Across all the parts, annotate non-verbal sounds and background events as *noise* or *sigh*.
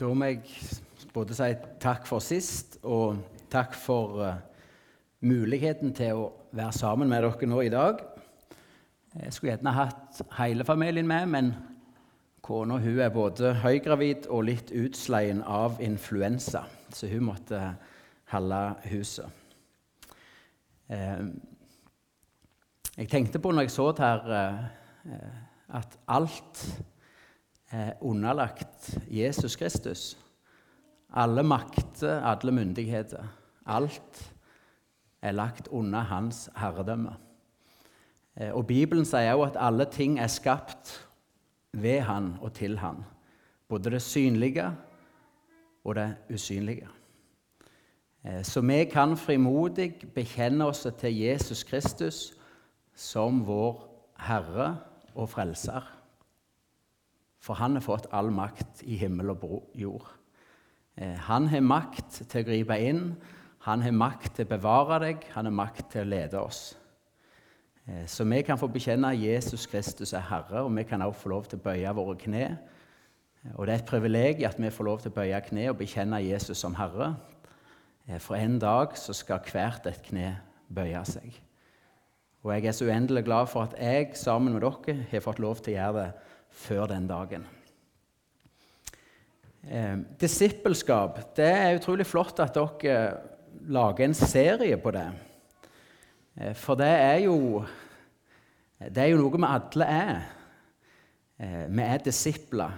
Da må jeg både si takk for sist og takk for uh, muligheten til å være sammen med dere nå i dag. Jeg skulle gjerne hatt hele familien med, men kona hun er både høygravid og litt utsleien av influensa, så hun måtte holde huset. Uh, jeg tenkte på når jeg så det her, uh, at alt er underlagt Jesus Kristus. Alle makter, alle myndigheter. Alt er lagt under hans herredømme. Eh, og Bibelen sier også at alle ting er skapt ved han og til han. Både det synlige og det usynlige. Eh, så vi kan frimodig bekjenne oss til Jesus Kristus som vår Herre og Frelser. For han har fått all makt i himmel og jord. Eh, han har makt til å gripe inn, han har makt til å bevare deg, han har makt til å lede oss. Eh, så vi kan få bekjenne at Jesus Kristus er Herre, og vi kan også få lov til å bøye våre kne. Eh, og det er et privilegium at vi får lov til å bøye kne og bekjenne Jesus som Herre. For en dag så skal hvert et kne bøye seg. Og jeg er så uendelig glad for at jeg sammen med dere har fått lov til å gjøre det før den dagen. Eh, disippelskap Det er utrolig flott at dere lager en serie på det. Eh, for det er jo Det er jo noe vi alle er. Eh, vi er disipler.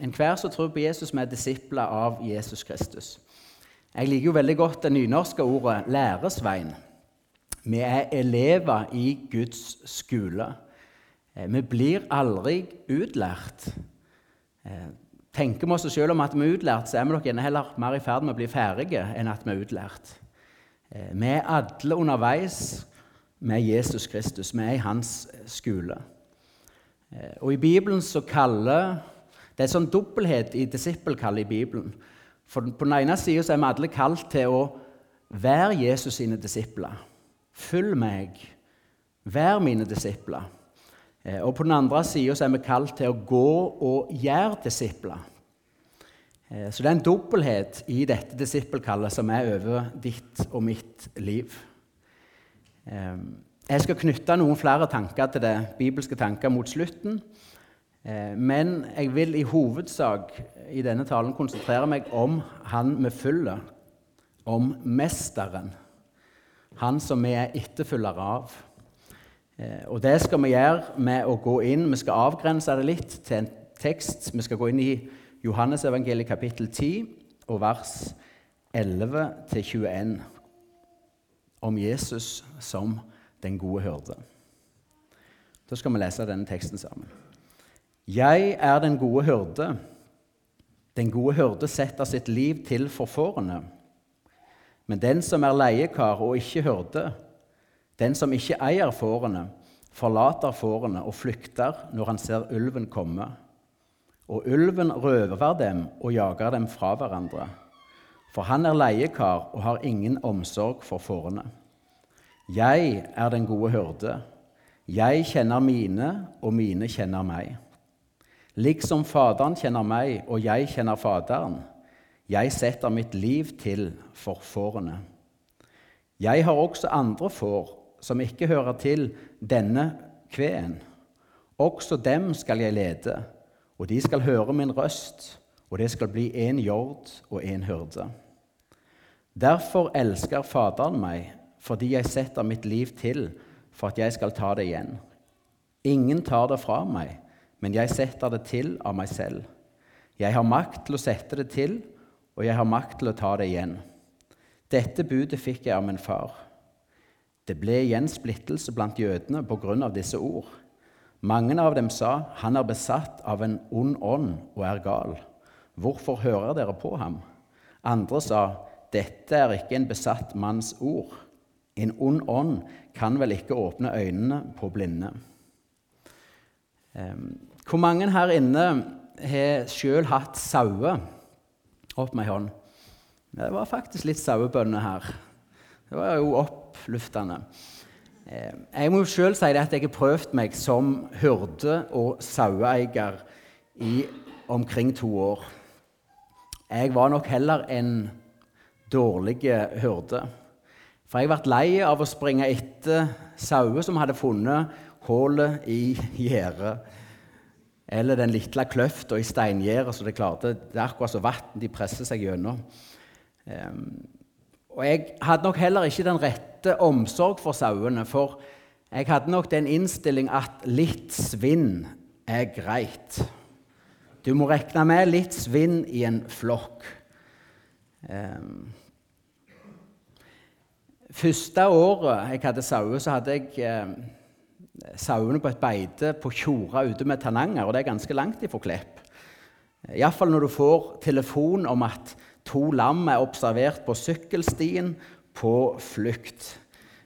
Enhver som tror på Jesus, vi er disipler av Jesus Kristus. Jeg liker jo veldig godt det nynorske ordet 'læresvein'. Vi er elever i Guds skole. Eh, vi blir aldri utlært. Eh, tenker vi oss selv om at vi er utlært, så er vi nok heller mer i ferd med å bli ferdige enn at vi er utlært. Eh, vi er alle underveis med Jesus Kristus. Vi er i hans skole. Og I Bibelen så kaller Det er en sånn dobbelthet i disippelkallet i Bibelen. For På den ene sida er vi alle kalt til å være Jesus sine disipler. Følg meg. Vær mine disipler. Eh, og på den andre sida er vi kalt til å gå og gjøre disipler. Eh, så det er en dobbelthet i dette disippelkallet som er over ditt og mitt liv. Eh, jeg skal knytte noen flere tanker til det bibelske tanker mot slutten. Men jeg vil i hovedsak i denne talen konsentrere meg om han vi følger, om Mesteren. Han som vi er etterfølgere av. Eh, og Det skal vi gjøre med å gå inn Vi skal avgrense det litt til en tekst. Vi skal gå inn i Johannesevangeliet kapittel 10 og vers 11-21 om Jesus som den gode hyrde. Da skal vi lese denne teksten sammen. Jeg er den gode hyrde. Den gode hyrde setter sitt liv til for fårene. Men den som er leiekar og ikke hyrde, den som ikke eier fårene, forlater fårene og flykter når han ser ulven komme. Og ulven røver dem og jager dem fra hverandre. For han er leiekar og har ingen omsorg for fårene. Jeg er den gode hyrde. Jeg kjenner mine, og mine kjenner meg. Liksom Faderen kjenner meg, og jeg kjenner Faderen. Jeg setter mitt liv til for fårene. Jeg har også andre får som ikke hører til denne kveen. Også dem skal jeg lede, og de skal høre min røst, og det skal bli en jord og en hyrde. Derfor elsker Faderen meg, fordi jeg setter mitt liv til for at jeg skal ta det igjen. Ingen tar det fra meg, men jeg setter det til av meg selv. Jeg har makt til å sette det til, og jeg har makt til å ta det igjen. Dette budet fikk jeg av min far. Det ble igjen splittelse blant jødene av disse ord. Mange av dem sa, 'Han er besatt av en ond ånd og er gal.' Hvorfor hører dere på ham? Andre sa, 'Dette er ikke en besatt manns ord.' En ond ånd kan vel ikke åpne øynene på blinde. Hvor mange her inne har sjøl hatt sauer? Opp med ei hånd. Det var faktisk litt sauebønder her. Det var jo oppløftende. Eh, jeg må jo sjøl si at jeg har prøvd meg som hyrde og saueeier i omkring to år. jeg var nok heller en dårlig hyrde. For jeg ble lei av å springe etter sauer som hadde funnet hullet i gjerdet. Eller den lille kløfta i steingjerdet som de klarte. Det er akkurat som vann de presser seg gjennom. Um, og jeg hadde nok heller ikke den rette omsorg for sauene, for jeg hadde nok den innstilling at litt svinn er greit. Du må regne med litt svinn i en flokk. Um, første året jeg hadde sauer, så hadde jeg eh, sauene på et beite på Tjora ute med Tananger, og det er ganske langt ifra Klepp. Iallfall når du får telefon om at to lam er observert på sykkelstien på flukt.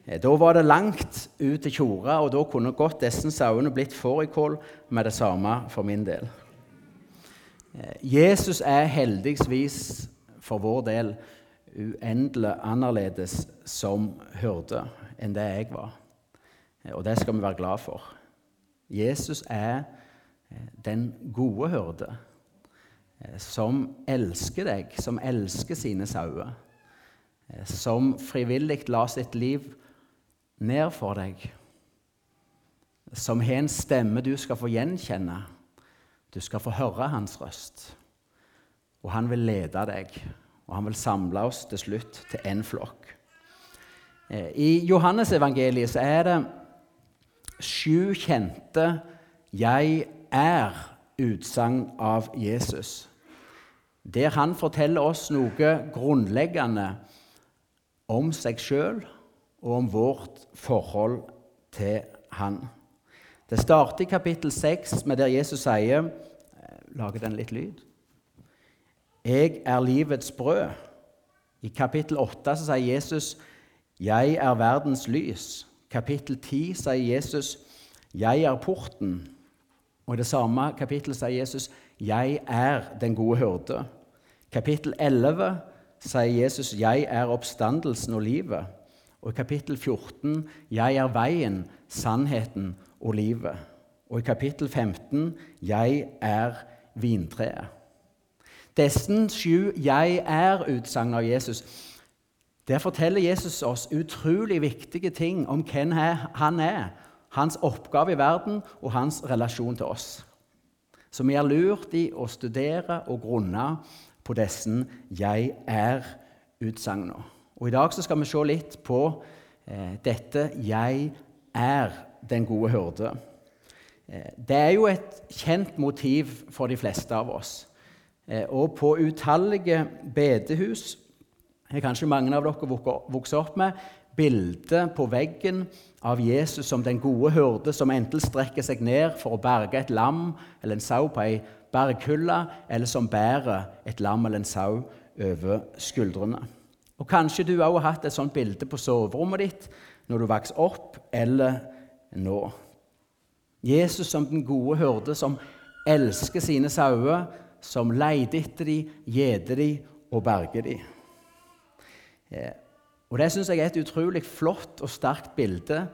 Eh, da var det langt ut til Tjora, og da kunne godt disse sauene blitt fårikål med det samme for min del. Eh, Jesus er heldigvis for vår del uendelig annerledes som hyrde enn det jeg var. Og det skal vi være glad for. Jesus er eh, den gode hyrde eh, som elsker deg, som elsker sine sauer. Eh, som frivillig la sitt liv ned for deg. Som har en stemme du skal få gjenkjenne. Du skal få høre hans røst. Og han vil lede deg og han vil samle oss til slutt til én flokk. Eh, I Johannesevangeliet er det sju kjente 'Jeg er'-utsagn av Jesus. Der han forteller oss noe grunnleggende om seg sjøl og om vårt forhold til han. Det starter i kapittel 6 med der Jesus sier eh, Lager den litt lyd? 'Jeg er livets brød'. I kapittel 8 så sier Jesus 'Jeg er verdens lys'. Kapittel 10 sier Jesus 'Jeg er porten'. Og I det samme kapittelet sier Jesus 'Jeg er den gode hyrde'. Kapittel 11 sier Jesus 'Jeg er oppstandelsen og livet'. Og i kapittel 14 'Jeg er veien, sannheten og livet'. Og i kapittel 15 'Jeg er vintreet'. Disse sju 'jeg er'-utsagn av Jesus der forteller Jesus oss utrolig viktige ting om hvem han er, hans oppgave i verden og hans relasjon til oss. Så vi er lurt i å studere og grunne på disse 'jeg er'-utsagnene. Og I dag skal vi se litt på eh, dette 'jeg er den gode hyrde'. Eh, det er jo et kjent motiv for de fleste av oss. Eh, og på utallige bedehus har kanskje mange av dere vokst opp med bildet på veggen av Jesus som den gode hyrde som enten strekker seg ned for å berge et lam eller en sau på ei berghylle, eller som bærer et lam eller en sau over skuldrene. Og Kanskje du òg har hatt et sånt bilde på soverommet ditt når du vokste opp, eller nå. Jesus som den gode hyrde som elsker sine sauer, som leter etter dem, gjeter dem og berger dem. Og Det syns jeg er et utrolig flott og sterkt bilde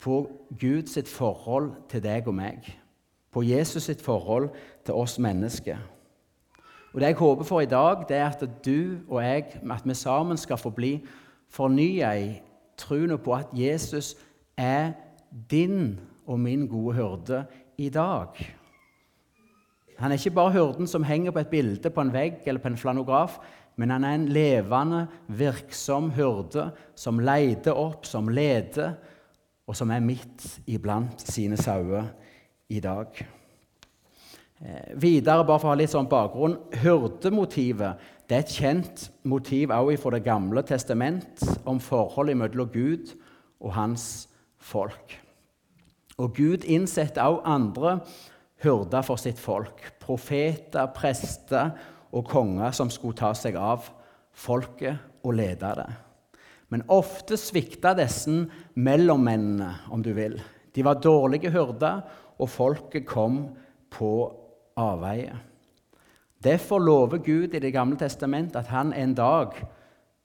på Guds forhold til deg og meg. På Jesus sitt forhold til oss mennesker. Og Det jeg håper for i dag, det er at du og jeg at vi sammen skal få bli fornya i troen på at Jesus er din og min gode hyrde i dag. Han er ikke bare hyrden som henger på et bilde på en vegg eller på en flanograf, men han er en levende, virksom hyrde som leter opp, som leder, og som er midt iblant sine sauer i dag. Eh, videre, bare for å ha litt sånn bakgrunn Hyrdemotivet det er et kjent motiv også fra Det gamle testament om forholdet mellom Gud og hans folk. Og Gud innsetter også andre hyrder for sitt folk. Profeter, prester og konger som skulle ta seg av folket og lede det. Men ofte svikta disse mellommennene, om du vil. De var dårlige hyrder, og folket kom på avveie. Derfor lover Gud i Det gamle testamentet at han en dag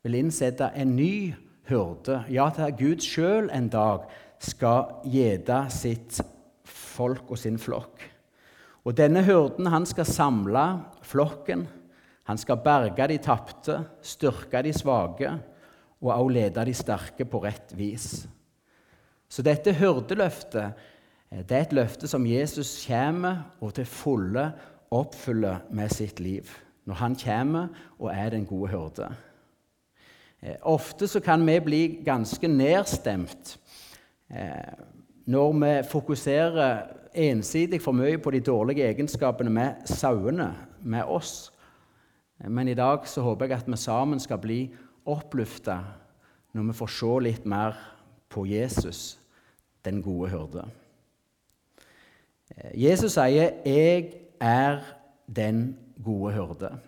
vil innsette en ny hyrde. Ja, at Gud sjøl en dag skal gjete sitt folk og sin flokk. Og denne hyrden han skal samle flokken. Han skal berge de tapte, styrke de svake og også lede de sterke på rett vis. Så dette hyrdeløftet eh, det er et løfte som Jesus kommer og til fulle oppfyller med sitt liv. Når han kommer og er den gode hyrde. Eh, ofte så kan vi bli ganske nedstemt eh, når vi fokuserer ensidig for mye på de dårlige egenskapene med sauene, med oss. Men i dag så håper jeg at vi sammen skal bli oppløfta når vi får se litt mer på Jesus, den gode hyrde. Eh, Jesus sier 'Jeg er den gode hyrde'.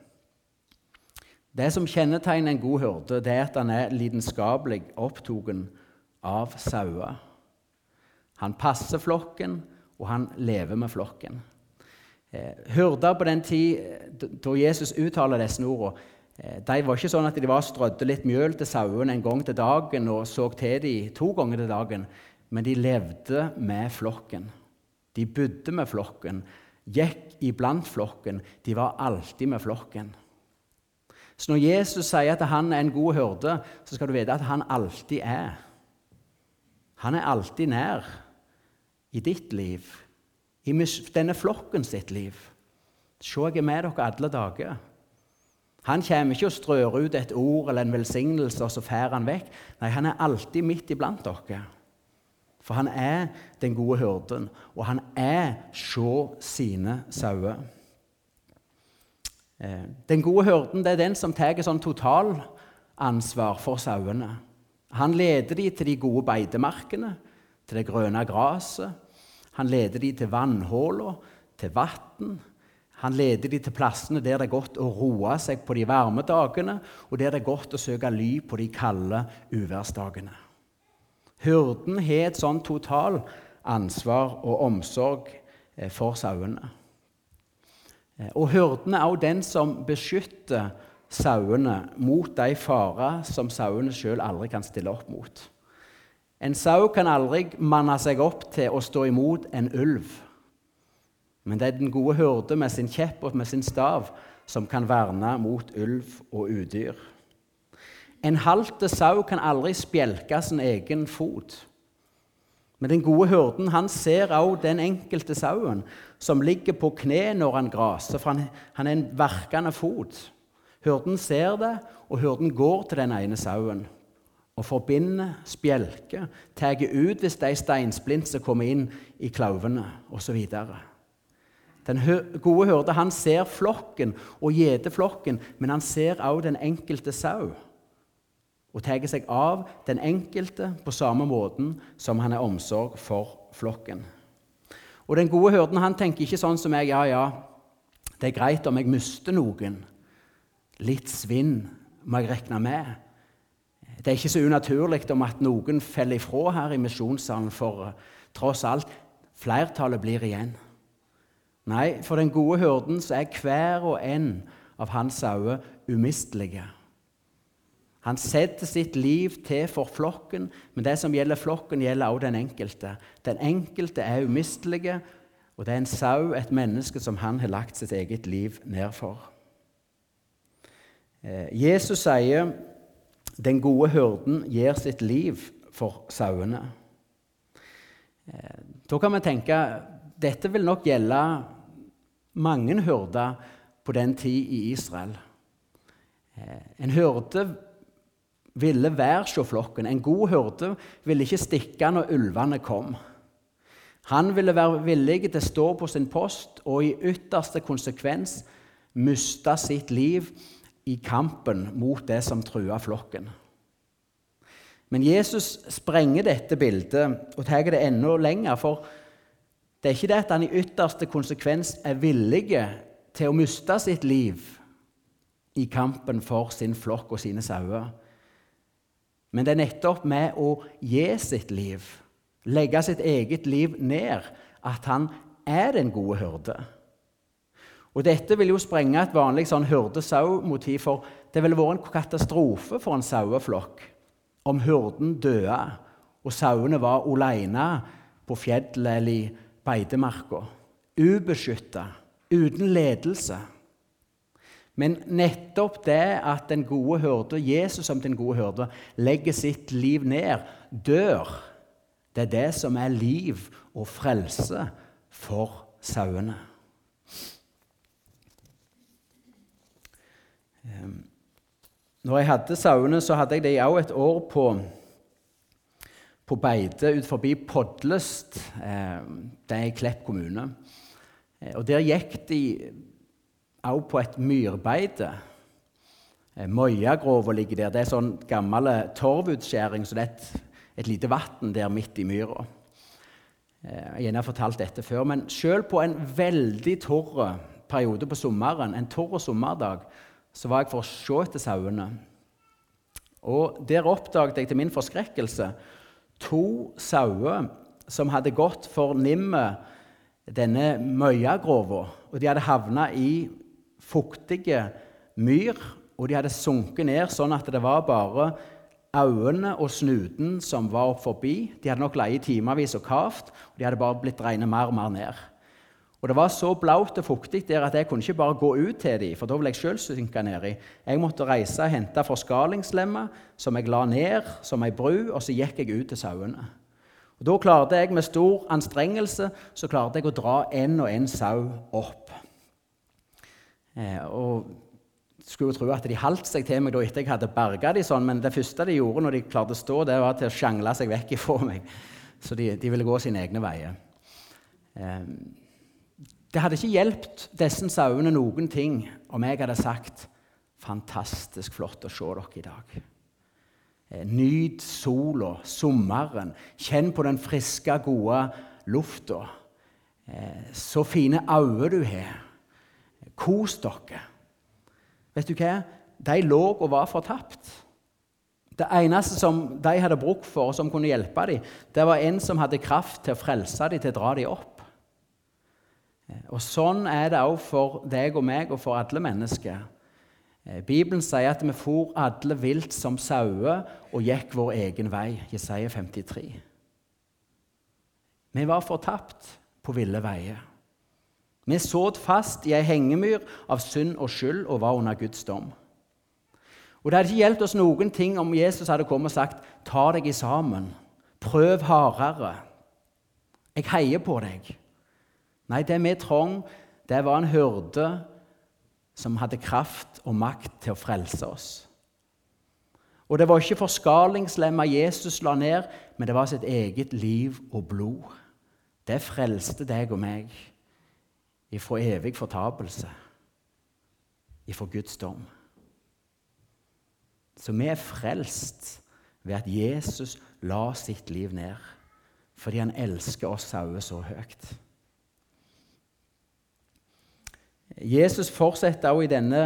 Det som kjennetegner en god hyrde, det er at han er lidenskapelig opptatt av sauer. Han passer flokken, og han lever med flokken. Eh, hyrder på den tid da Jesus uttaler disse ordene, eh, de var ikke sånn at de var strødde litt mjøl til sauene en gang til dagen og så til dem to ganger til dagen, men de levde med flokken. De bodde med flokken, gikk iblant flokken. De var alltid med flokken. Så når Jesus sier at han er en god hyrde, så skal du vite at han alltid er. Han er alltid nær i ditt liv, i denne flokken sitt liv. Se, jeg er med dere alle dager. Han kommer ikke og strør ut et ord eller en velsignelse, og så fer han vekk. Nei, han er alltid midt iblant dere. For han er den gode hyrden, og han er sjå sine sauer. Eh, den gode hyrden det er den som tar sånn totalansvar for sauene. Han leder dem til de gode beitemarkene, til det grønne gresset. Han leder dem til vannhuller, til vann. Han leder dem til plassene der det er godt å roe seg på de varme dagene, og der det er godt å søke ly på de kalde uværsdagene. Hyrden har et sånn totalansvar og omsorg eh, for sauene. Eh, og hyrden er også den som beskytter sauene mot de farer som sauene sjøl aldri kan stille opp mot. En sau kan aldri manne seg opp til å stå imot en ulv. Men det er den gode hurde med sin kjepp og med sin stav som kan verne mot ulv og udyr. En halte sau kan aldri spjelke sin egen fot. Men den gode hurden han ser også den enkelte sauen som ligger på kne når han graser, for han, han er en verkende fot. Hurden ser det, og hurden går til den ene sauen og forbinder, spjelker, tar ut hvis de steinsplint kommer inn i klauvene osv. Den gode hyrde han ser flokken og gjeter men han ser også den enkelte sau og tar seg av den enkelte på samme måten som han er omsorg for flokken. Og Den gode hyrden han tenker ikke sånn som jeg. Ja, ja, det er greit om jeg mister noen. Litt svinn må jeg regne med. Det er ikke så unaturlig om at noen faller ifra her i misjonssalen, for uh, tross alt flertallet blir igjen. Nei, for den gode hyrden så er hver og en av hans sauer umistelige. Han setter sitt liv til for flokken, men det som gjelder flokken, gjelder også den enkelte. Den enkelte er umistelig, og det er en sau, et menneske, som han har lagt sitt eget liv ned for. Eh, Jesus sier den gode hyrden gir sitt liv for sauene. Eh, da kan vi tenke dette vil nok gjelde mange hyrder på den tid i Israel. Eh, en hyrde ville være hos flokken. En god hyrde ville ikke stikke når ulvene kom. Han ville være villig til å stå på sin post og i ytterste konsekvens miste sitt liv i kampen mot det som trua flokken. Men Jesus sprenger dette bildet og tar det enda lenger. For det er ikke det at han i ytterste konsekvens er villig til å miste sitt liv i kampen for sin flokk og sine sauer. Men det er nettopp med å gi sitt liv, legge sitt eget liv ned, at han er den gode hyrde. Og Dette vil jo sprenge et vanlig sånn hyrde-sau-motiv, for det ville vært en katastrofe for en saueflokk om hyrden døde og sauene var alene på fjellet eller i beitemarka, ubeskytta, uten ledelse. Men nettopp det at den gode hyrde, Jesus som den gode hyrde, legger sitt liv ned, dør, det er det som er liv og frelse for sauene. Når jeg hadde sauene, så hadde jeg det òg et år på, på beite ut forbi Podlest. Ehm, det er i Klepp kommune. Eh, og Der gikk de òg på et myrbeite. Eh, Møyagrova ligger der. Det er sånn gammel torvutskjæring, så det er et, et lite vann der midt i myra. Eh, jeg har fortalt dette før, men selv på en veldig tørr periode på sommeren, en tørr sommerdag, så var jeg for å se etter sauene. Og Der oppdaget jeg til min forskrekkelse to sauer som hadde gått for nimmet denne Møyagrova. Og de hadde havna i fuktige myr, og de hadde sunket ned sånn at det var bare øynene og snuten som var opp forbi. De hadde nok leid timevis og kavt, og de hadde bare blitt regnet mer og mer ned. Og Det var så blaut og fuktig der at jeg kunne ikke bare gå ut til dem, for da ville jeg sjøl synke nedi. Jeg måtte reise og hente forskalingslemmer som jeg la ned som ei bru, og så gikk jeg ut til sauene. Og Da klarte jeg med stor anstrengelse så klarte jeg å dra en og en sau opp. Eh, og skulle jo tro at de holdt seg til meg da etter jeg hadde berga dem sånn, men det første de gjorde når de klarte å stå, det var til å sjangle seg vekk ifra meg. Så de, de, ville gå sine egne veier. Eh, det hadde ikke hjulpet disse sauene noen ting om jeg hadde sagt 'Fantastisk flott å se dere i dag'. Eh, nyt sola, sommeren. Kjenn på den friske, gode lufta. Eh, så fine øyne du har. Kos dere. Vet du hva? De lå og var fortapt. Det eneste som de hadde bruk for, og som kunne hjelpe dem, det var en som hadde kraft til å frelse dem, til å dra dem opp. Eh, og Sånn er det òg for deg og meg og for alle mennesker. Eh, Bibelen sier at vi for alle vilt som sauer og gikk vår egen vei. Jesaja 53. Vi var fortapt på ville veier. Vi sådd fast i ei hengemyr av synd og skyld og var under Guds dom. Og Det hadde ikke hjulpet oss noen ting om Jesus hadde kommet og sagt 'ta deg i sammen', 'prøv hardere', 'jeg heier på deg'. Nei, det vi trong, det var en hyrde som hadde kraft og makt til å frelse oss. Og det var ikke forskalingslemma Jesus la ned, men det var sitt eget liv og blod. Det frelste deg og meg ifra evig fortapelse, ifra Guds dom. Så vi er frelst ved at Jesus la sitt liv ned, fordi han elsker oss sauer så høyt. Jesus fortsetter også i denne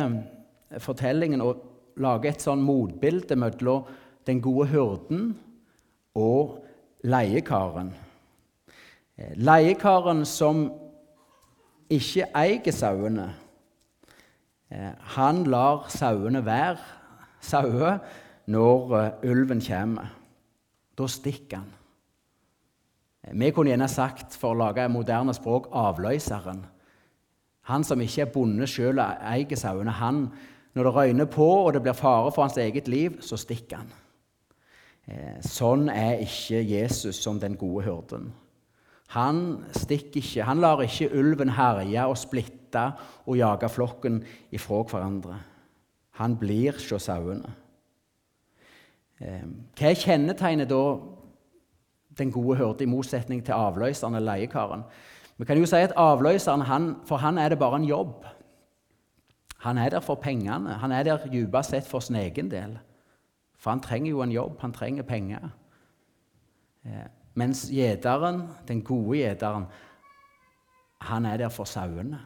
fortellingen å lage et sånn motbilde mellom den gode hyrden og leiekaren. Leiekaren som ikke eier sauene, eh, han lar sauene være sauer når eh, ulven kommer. Da stikker han. Vi kunne gjerne sagt, for å lage moderne språk, avløseren. Han som ikke er bonde sjøl og eier sauene, han, når det røyner på og det blir fare for hans eget liv, så stikker han. Eh, sånn er ikke Jesus som den gode hyrden. Han stikker ikke, han lar ikke ulven herje og splitte og jage flokken ifra hverandre. Han blir hos sauene. Eh, hva kjennetegner da den gode hyrde, i motsetning til avløseren eller leiekaren? Vi kan jo si at avløseren, han, for han er det bare en jobb. Han er der for pengene. Han er der dypest sett for sin egen del. For han trenger jo en jobb, han trenger penger. Eh, mens gjeteren, den gode gjeteren, han er der for sauene.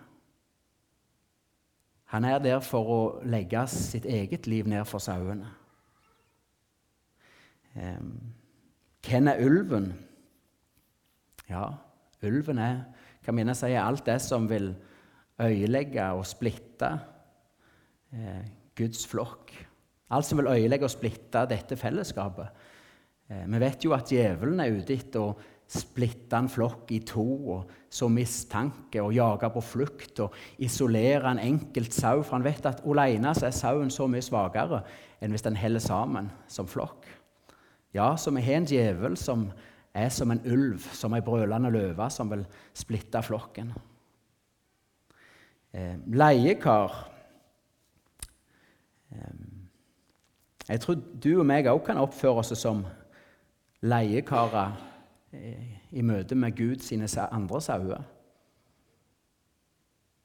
Han er der for å legge sitt eget liv ned for sauene. Eh, hvem er ulven? Ja, ulven er kan minne seg alt det som vil øyelegge og splitte eh, Guds flokk. Alt som vil øyelegge og splitte dette fellesskapet. Eh, vi vet jo at djevelen er ute etter å splitte en flokk i to og så mistanke og jage på flukt og isolere en enkelt sau. For han vet at alene er sauen så mye svakere enn hvis den heller sammen som flokk. Ja, så vi har en djevel som er som en ulv, som ei brølende løve som vil splitte flokken. Eh, leiekar eh, Jeg tror du og meg òg kan oppføre oss som leiekarer eh, i møte med Gud sine andre sauer.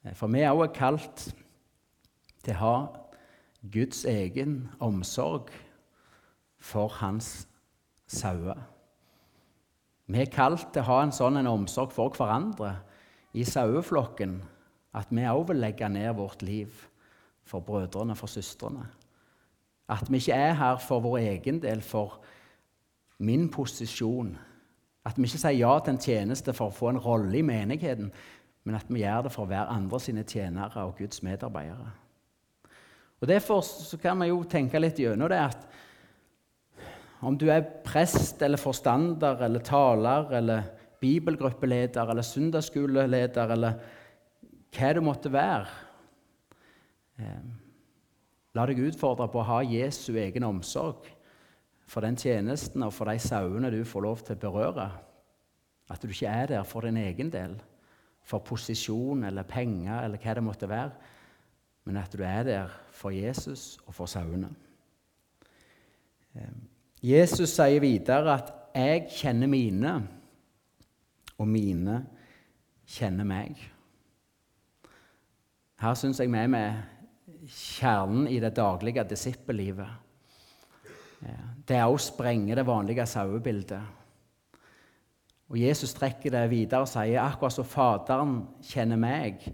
Eh, for vi er også kalt til å ha Guds egen omsorg for hans sauer. Vi er kalt til å ha en sånn en omsorg for hverandre i saueflokken at vi òg vil legge ned vårt liv for brødrene, for søstrene. At vi ikke er her for vår egen del, for min posisjon. At vi ikke sier ja til en tjeneste for å få en rolle i menigheten, men at vi gjør det for å være andre sine tjenere og Guds medarbeidere. Og Derfor kan vi jo tenke litt gjennom det at om du er prest eller forstander eller taler eller bibelgruppeleder eller søndagsskoleleder eller hva det måtte være. Eh, la deg utfordre på å ha Jesu egen omsorg for den tjenesten og for de sauene du får lov til å berøre. At du ikke er der for din egen del, for posisjon eller penger eller hva det måtte være, men at du er der for Jesus og for sauene. Jesus sier videre at 'jeg kjenner mine, og mine kjenner meg'. Her syns jeg vi er med kjernen i det daglige disippellivet. Det er å sprenge det vanlige sauebildet. Og Jesus trekker det videre og sier akkurat som Faderen kjenner meg,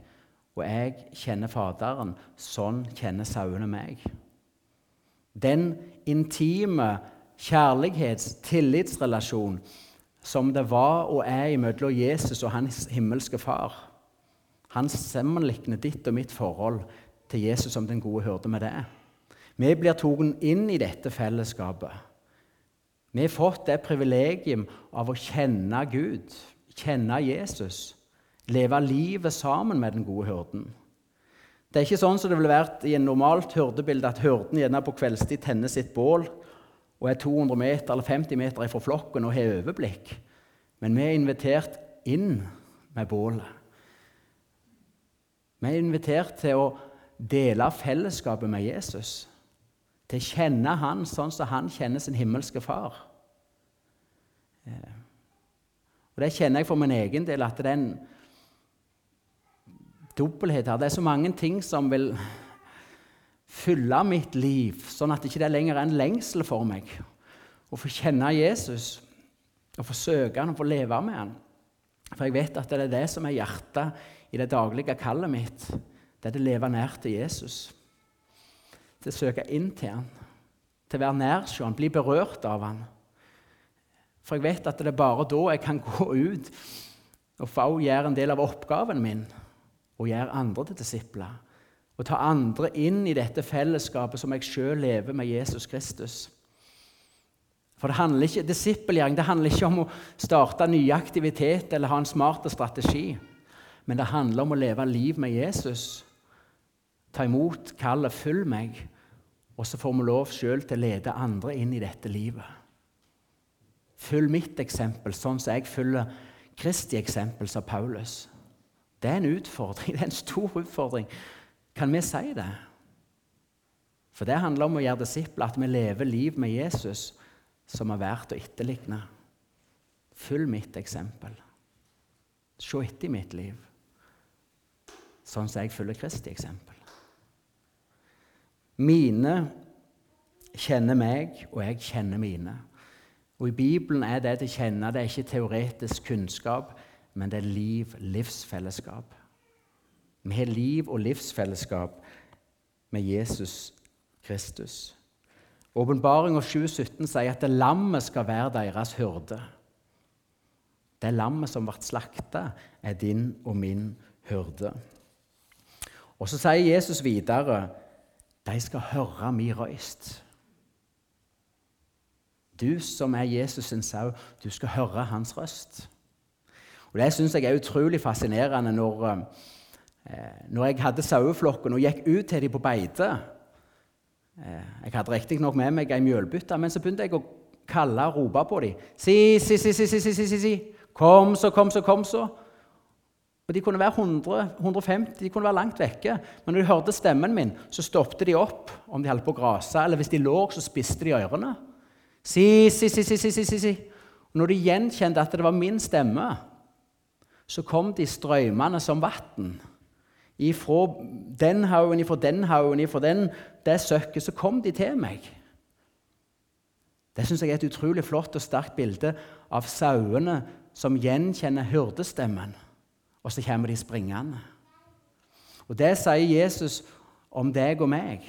og jeg kjenner Faderen, sånn kjenner sauene meg. Den intime kjærlighets-, tillitsrelasjon som det var og er mellom Jesus og hans himmelske far han sammenligner ditt og mitt forhold til Jesus som den gode hyrde med det. Vi blir tatt inn i dette fellesskapet. Vi har fått det privilegium av å kjenne Gud, kjenne Jesus, leve livet sammen med den gode hyrden. Det er ikke sånn som det ville vært i en normalt hyrdebilde, at hyrden gjerne på kveldstid tenner sitt bål og er 200 meter eller 50 meter fra flokken og har overblikk. Men vi er invitert inn med bålet. Vi er invitert til å dele fellesskapet med Jesus. Til å kjenne han sånn som han kjenner sin himmelske far. Eh, og Det kjenner jeg for min egen del, at det er en dobbelthet her. Det er så mange ting som vil fylle mitt liv, sånn at det ikke lenger er en lengsel for meg å få kjenne Jesus, å få søke han og få leve med han. For jeg vet at det er det som er hjertet i det daglige kallet mitt, det er å leve nær til Jesus. Til å søke inn til han, til å være nær til han, bli berørt av han. For jeg vet at det er bare da jeg kan *laughs* gå ut og få gjøre en del av oppgaven min og gjøre andre til disipler. Og ta andre inn i dette fellesskapet som jeg sjøl lever med Jesus Kristus. For det handler ikke, Disippelgjøring det handler ikke om å starte nye aktiviteter eller ha en smart strategi. Men det handler om å leve liv med Jesus. Ta imot kallet 'følg meg', og så får vi lov sjøl til å lede andre inn i dette livet. Følg mitt eksempel, sånn som jeg følger Kristi eksempel, sa Paulus. Det er en utfordring, *laughs* det er en stor utfordring. Kan vi si det? For det handler om å gjøre disipler, at vi lever liv med Jesus som er verdt å etterligne. Følg mitt eksempel. Se etter i mitt liv sånn som jeg følger Kristi eksempel. Mine kjenner meg, og jeg kjenner mine. Og I Bibelen er det til kjenne det er ikke teoretisk kunnskap, men det er liv, livsfellesskap. Vi har liv og livsfellesskap med Jesus Kristus. Åpenbaringa 7,17 sier at det lammet skal være deres hyrde. Det lammet som ble slakta, er din og min hyrde. Og så sier Jesus videre de skal høre min røyst. Du som er Jesus sin sau, du skal høre hans røst. Og Det syns jeg er utrolig fascinerende når, eh, når jeg hadde saueflokken og gikk ut til dem på beite. Eh, jeg hadde riktignok med meg ei mjølbytte, men så begynte jeg å kalle og rope på dem. Si, si, si, si, si, si, si, si. Kom så, kom så, kom så. Og De kunne være 100, 150, de kunne være langt vekke. Men når de hørte stemmen min, så stoppet de opp om de holdt på å grase. Eller hvis de lå, så spiste de ørene. Si, si, si, si, si, si, si. Og når de gjenkjente at det var min stemme, så kom de strømmende som vann. Ifra den haugen, ifra den haugen, ifra den, det søkket, så kom de til meg. Det syns jeg er et utrolig flott og sterkt bilde av sauene som gjenkjenner hyrdestemmen og så kommer de springende. Og Det sier Jesus om deg og meg,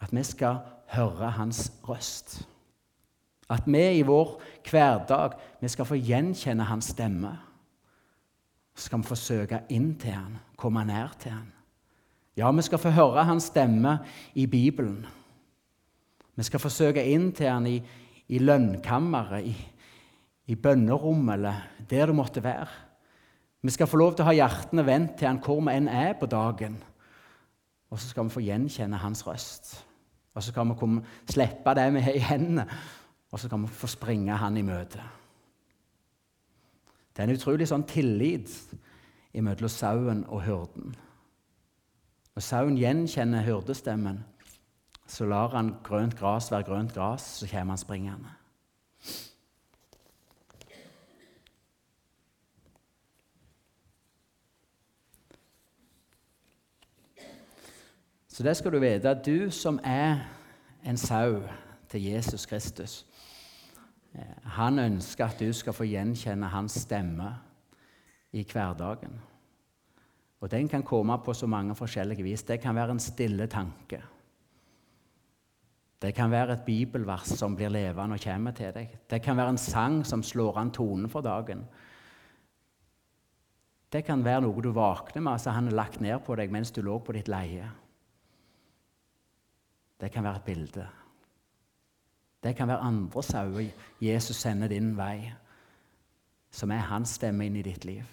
at vi skal høre hans røst. At vi i vår hverdag vi skal få gjenkjenne hans stemme. Skal vi få søke inn til han, komme nær til han. Ja, vi skal få høre hans stemme i Bibelen. Vi skal få søke inn til han i, i lønnkammeret, i, i bønnerommet eller der det måtte være. Vi skal få lov til å ha hjertene vendt til han hvor vi enn er på dagen. Og så skal vi få gjenkjenne hans røst. Og så skal vi komme, slippe det vi har i hendene, og så skal vi få springe han i møte. Det er en utrolig sånn tillit mellom sauen og hyrden. Når sauen gjenkjenner hyrdestemmen, så lar han grønt gras være grønt gras, så kommer han springende. Så det skal du vite, du som er en sau til Jesus Kristus Han ønsker at du skal få gjenkjenne hans stemme i hverdagen. Og Den kan komme på så mange forskjellige vis. Det kan være en stille tanke. Det kan være et bibelvers som blir levende og kommer til deg. Det kan være en sang som slår an tonen for dagen. Det kan være noe du våkner med, altså han er lagt ned på deg mens du lå på ditt leie. Det kan være et bilde. Det kan være andre sauer Jesus sender din vei, som er hans stemme inn i ditt liv.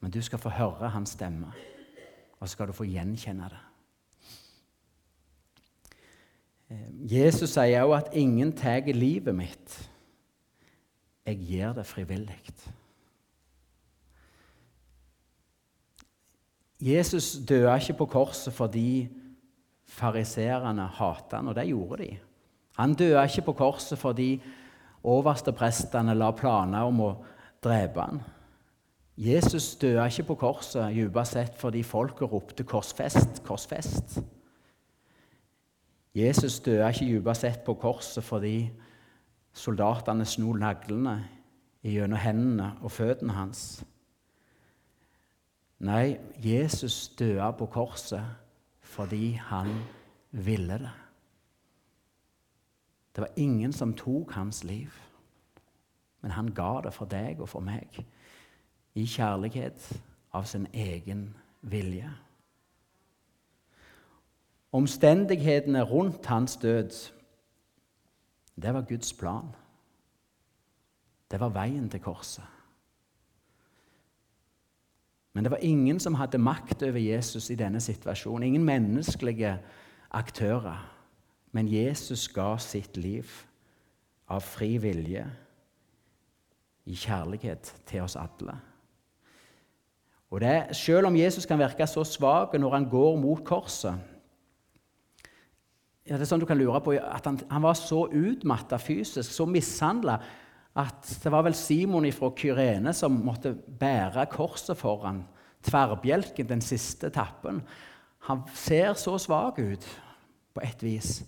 Men du skal få høre hans stemme, og så skal du få gjenkjenne det. Eh, Jesus sier òg at 'ingen tar livet mitt'. Jeg gir det frivillig. Jesus døde ikke på korset fordi fariseerne hatet han, og det gjorde de. Han døde ikke på korset fordi oversteprestene la planer om å drepe han. Jesus døde ikke på korset dypest sett fordi folket ropte 'korsfest, korsfest'. Jesus døde ikke dypest sett på korset fordi soldatene sno naglene gjennom hendene og føttene hans. Nei, Jesus døde på korset fordi han ville det. Det var ingen som tok hans liv, men han ga det for deg og for meg i kjærlighet av sin egen vilje. Omstendighetene rundt hans død, det var Guds plan. Det var veien til korset. Men det var ingen som hadde makt over Jesus i denne situasjonen. Ingen menneskelige aktører. Men Jesus ga sitt liv av fri vilje, i kjærlighet til oss alle. Og det, Selv om Jesus kan virke så svak når han går mot korset ja, det er sånn du kan lure på at Han, han var så utmatta fysisk, så mishandla, at det var vel Simon fra Kyrene som måtte bære korset foran tverrbjelken, den siste etappen. Han ser så svak ut på et vis,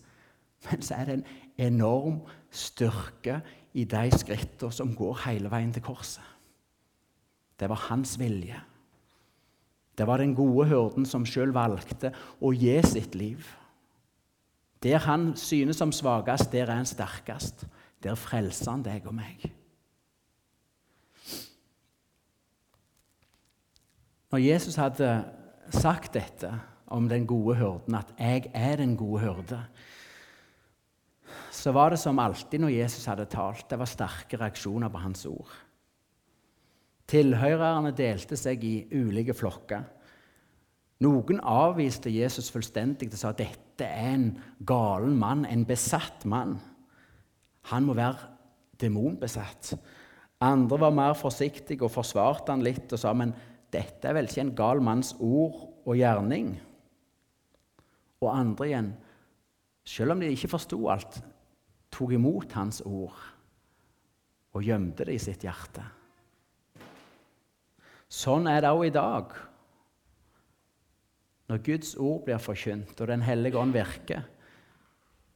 men så er det en enorm styrke i de skrittene som går hele veien til korset. Det var hans vilje. Det var den gode hyrden som sjøl valgte å gi sitt liv. Der han synes som svakest, der er han sterkest. Der frelser han deg og meg. Når Jesus hadde sagt dette om den gode hyrden, at 'jeg er den gode hyrde', så var det som alltid når Jesus hadde talt. Det var sterke reaksjoner på hans ord. Tilhørerne delte seg i ulike flokker. Noen avviste Jesus fullstendig og sa at dette er en galen mann, en besatt mann. Han må være demonbesatt. Andre var mer forsiktige og forsvarte han litt og sa men dette er vel ikke en gal manns ord og gjerning. Og andre igjen, selv om de ikke forsto alt, tok imot hans ord og gjemte det i sitt hjerte. Sånn er det òg i dag. Når Guds ord blir forkynt, og Den hellige ånd virker,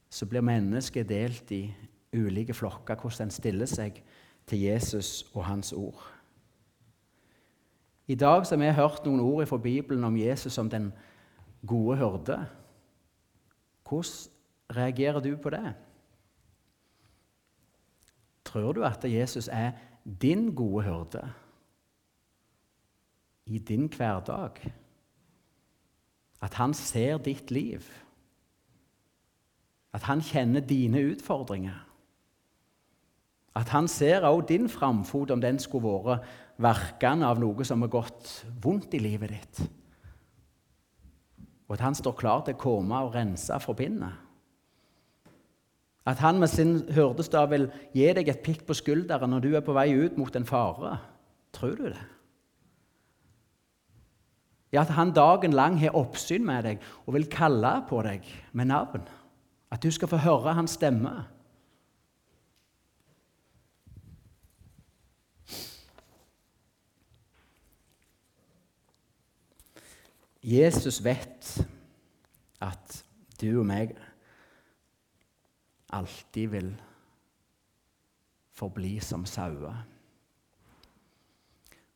så blir mennesket delt i ulike flokker, hvordan en stiller seg til Jesus og hans ord. I dag har vi hørt noen ord fra Bibelen om Jesus som den gode hyrde. Hvordan reagerer du på det? Tror du at Jesus er din gode hyrde i din hverdag? At han ser ditt liv? At han kjenner dine utfordringer? At han ser også din framfot, om den skulle vært verkende av noe som har gått vondt i livet ditt. Og at han står klar til å komme og rense forbindet. At han med sin hyrdestav vil gi deg et pikk på skulderen når du er på vei ut mot en fare. Tror du det? Ja, at han dagen lang har oppsyn med deg og vil kalle på deg med navn. At du skal få høre hans stemme. Jesus vet at du og meg alltid vil forbli som sauer.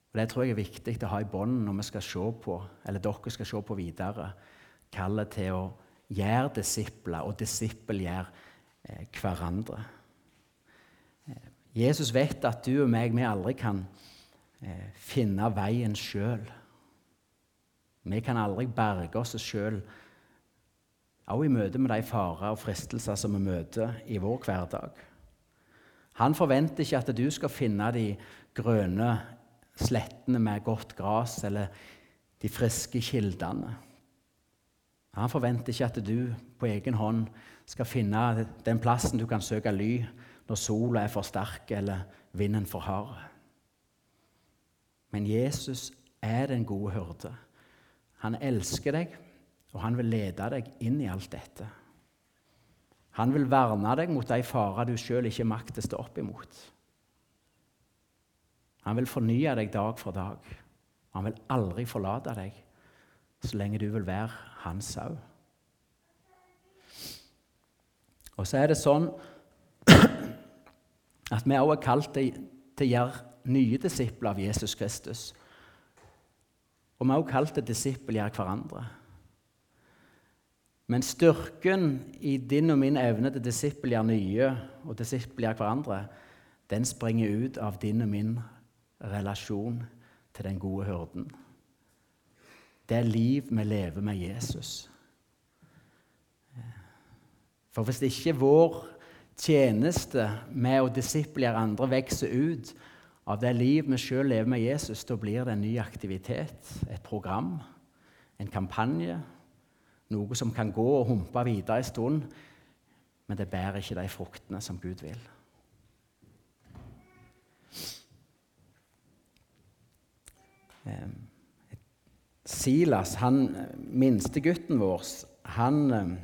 Og Det tror jeg er viktig å ha i bånd når vi skal se på, eller dere skal se på videre, kallet til å gjøre disipler og disippelgjøre eh, hverandre. Eh, Jesus vet at du og meg vi aldri kan eh, finne veien sjøl. Vi kan aldri berge oss sjøl, også i møte med de farer og fristelser som vi møter i vår hverdag. Han forventer ikke at du skal finne de grønne slettene med godt gras eller de friske kildene. Han forventer ikke at du på egen hånd skal finne den plassen du kan søke ly når sola er for sterk eller vinden for hard. Men Jesus er den gode hyrde. Han elsker deg, og han vil lede deg inn i alt dette. Han vil verne deg mot de farer du sjøl ikke makter stå opp imot. Han vil fornye deg dag for dag. Han vil aldri forlate deg så lenge du vil være hans sau. Og så er det sånn *clears throat* at vi også er kalt til, til å gjøre nye disipler av Jesus Kristus. Og vi har også kalt det disippelgjøre hverandre. Men styrken i din og min evne til disippelgjøre nye og disippelgjøre hverandre, den springer ut av din og min relasjon til den gode hyrden. Det er liv vi lever med Jesus. For hvis ikke vår tjeneste med å disiplere andre vokser ut av det liv vi sjøl lever med Jesus, da blir det en ny aktivitet, et program, en kampanje. Noe som kan gå og humpe videre en stund, men det bærer ikke de fruktene som Gud vil. Silas, han minste gutten vår, han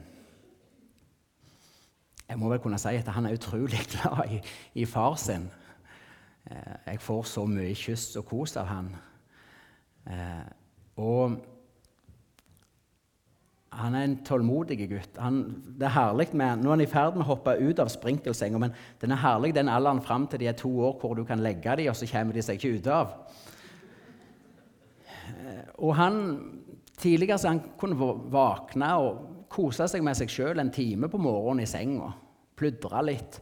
Jeg må vel kunne si at han er utrolig *laughs* glad i, i far sin. Eh, jeg får så mye kyss og kos av han. Eh, og han er en tålmodig gutt. Han, det er herlig med, Nå er han i ferd med å hoppe ut av sprinkelsenga, men den er herlig den alderen fram til de er to år, hvor du kan legge dem, og så kommer de seg ikke ut av. Eh, og han, Tidligere så han kunne våkne og kose seg med seg sjøl en time på morgenen i senga. Pludre litt.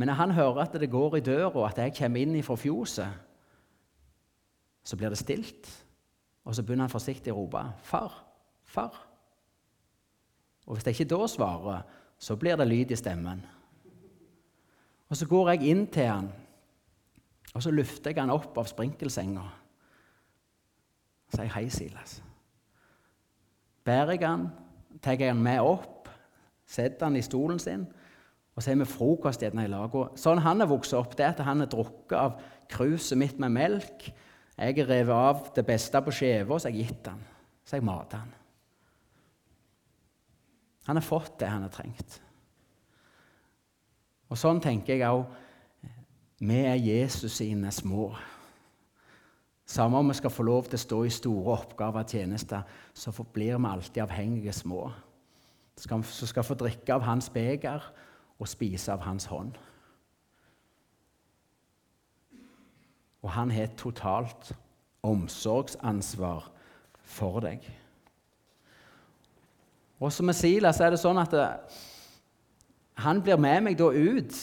Men når han hører at det går i døra, at jeg kommer inn fra fjoset, så blir det stilt. Og så begynner han forsiktig å rope 'Far, far'. Og hvis jeg ikke da svarer, så blir det lyd i stemmen. Og så går jeg inn til han, og så løfter jeg han opp av sprinkelsenga. Og sier 'Hei, Silas'. Bærer jeg han, tar jeg han med opp, setter han i stolen sin, og så har vi frokost i lag. Sånn han er vokst opp, det er at han er drukket av kruset mitt med melk. Jeg har revet av det beste på skiva, og så har jeg gitt han. Så har jeg matet han. Han har fått det han har trengt. Og sånn tenker jeg òg vi er Jesus sine små. Samme om vi skal få lov til å stå i store oppgaver og tjenester, så blir vi alltid avhengige små. Som skal få drikke av hans beger og spise av hans hånd. Og han har et totalt omsorgsansvar for deg. Også med Silas er det sånn at det, han blir med meg da ut.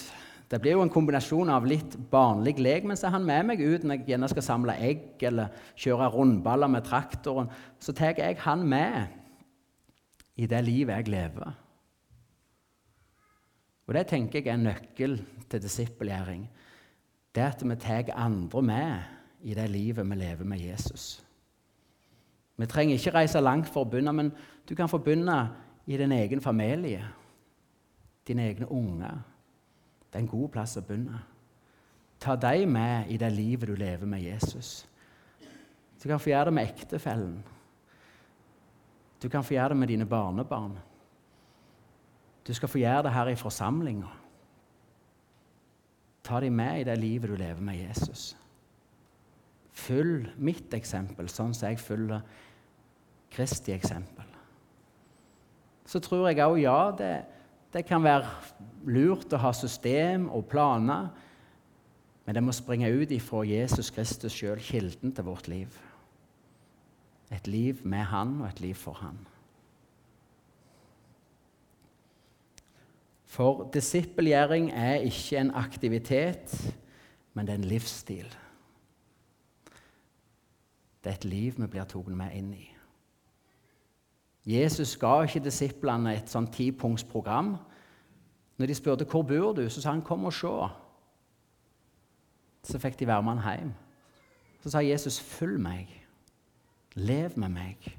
Det blir jo en kombinasjon av litt barnlig lek, men så er han med meg ut når jeg gjerne skal samle egg eller kjøre rundballer med traktoren. Så tar jeg han med i det livet jeg lever. Og Det tenker jeg er en nøkkel til disippelgjøring. Det at vi tar andre med i det livet vi lever med Jesus. Vi trenger ikke reise langt for å begynne, men du kan få begynne i din egen familie, dine egne unger. Det er en god plass å begynne. Ta dem med i det livet du lever med Jesus. Du kan få gjøre det med ektefellen. Du kan få gjøre det med dine barnebarn. Du skal få gjøre det her i forsamlinga. Ta dem med i det livet du lever med Jesus. Følg mitt eksempel, sånn som jeg følger Kristi eksempel. Så tror jeg òg ja, det, det kan være lurt å ha system og planer, men det må springe ut ifra Jesus Kristus sjøl, kilden til vårt liv. Et liv med Han og et liv for Han. For disippelgjøring er ikke en aktivitet, men det er en livsstil. Det er et liv vi blir tatt med inn i. Jesus ga ikke disiplene et sånn tipunktsprogram. Når de spurte hvor bor du, så sa han 'kom og se'. Så fikk de være med han hjem. Så sa Jesus 'følg meg'. Lev med meg.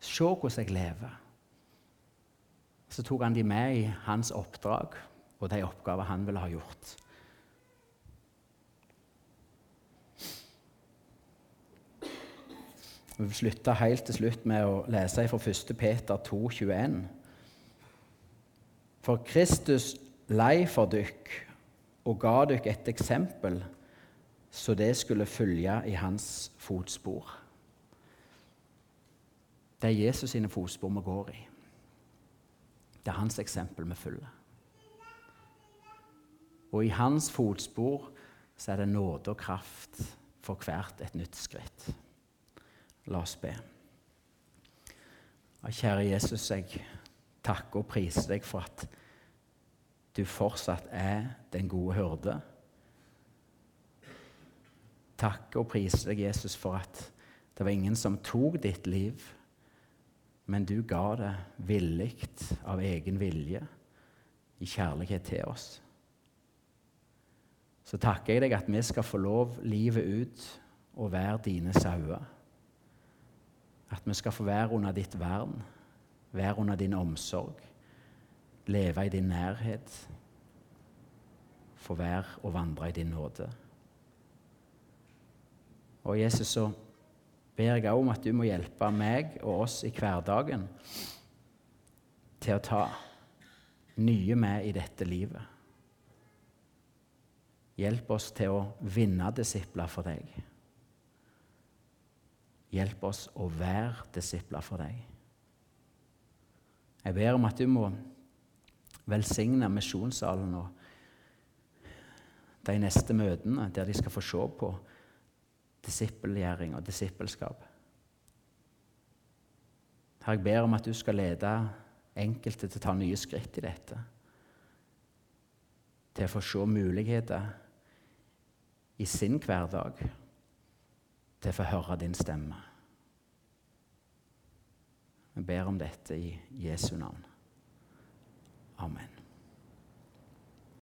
Se hvordan jeg lever. Så tok han de med i hans oppdrag og de oppgaver han ville ha gjort. Vi vil helt til slutt med å lese fra 1. Peter 2, 21. For Kristus lei for dykk og ga dykk et eksempel, så det skulle følge i hans fotspor. Det er Jesus sine fotspor vi går i. Det er hans eksempel vi følger. Og i hans fotspor så er det nåde og kraft for hvert et nytt skritt. La oss be. Kjære Jesus, jeg takker og priser deg for at du fortsatt er den gode hyrde. Takker og priser deg, Jesus, for at det var ingen som tok ditt liv, men du ga det villig av egen vilje, i kjærlighet til oss. Så takker jeg deg at vi skal få lov livet ut og være dine sauer. At vi skal få være under ditt vern, være under din omsorg, leve i din nærhet, få være og vandre i din nåde. Og Jesus, så ber jeg om at du må hjelpe meg og oss i hverdagen til å ta nye med i dette livet. Hjelp oss til å vinne disipler for deg. Hjelp oss å være disipler for deg. Jeg ber om at du må velsigne misjonssalen og de neste møtene der de skal få se på disippelgjøring og disippelskap. Her jeg ber om at du skal lede enkelte til å ta nye skritt i dette. Til å få se muligheter i sin hverdag til å få høre din stemme. Vi ber om dette i Jesu navn. Amen.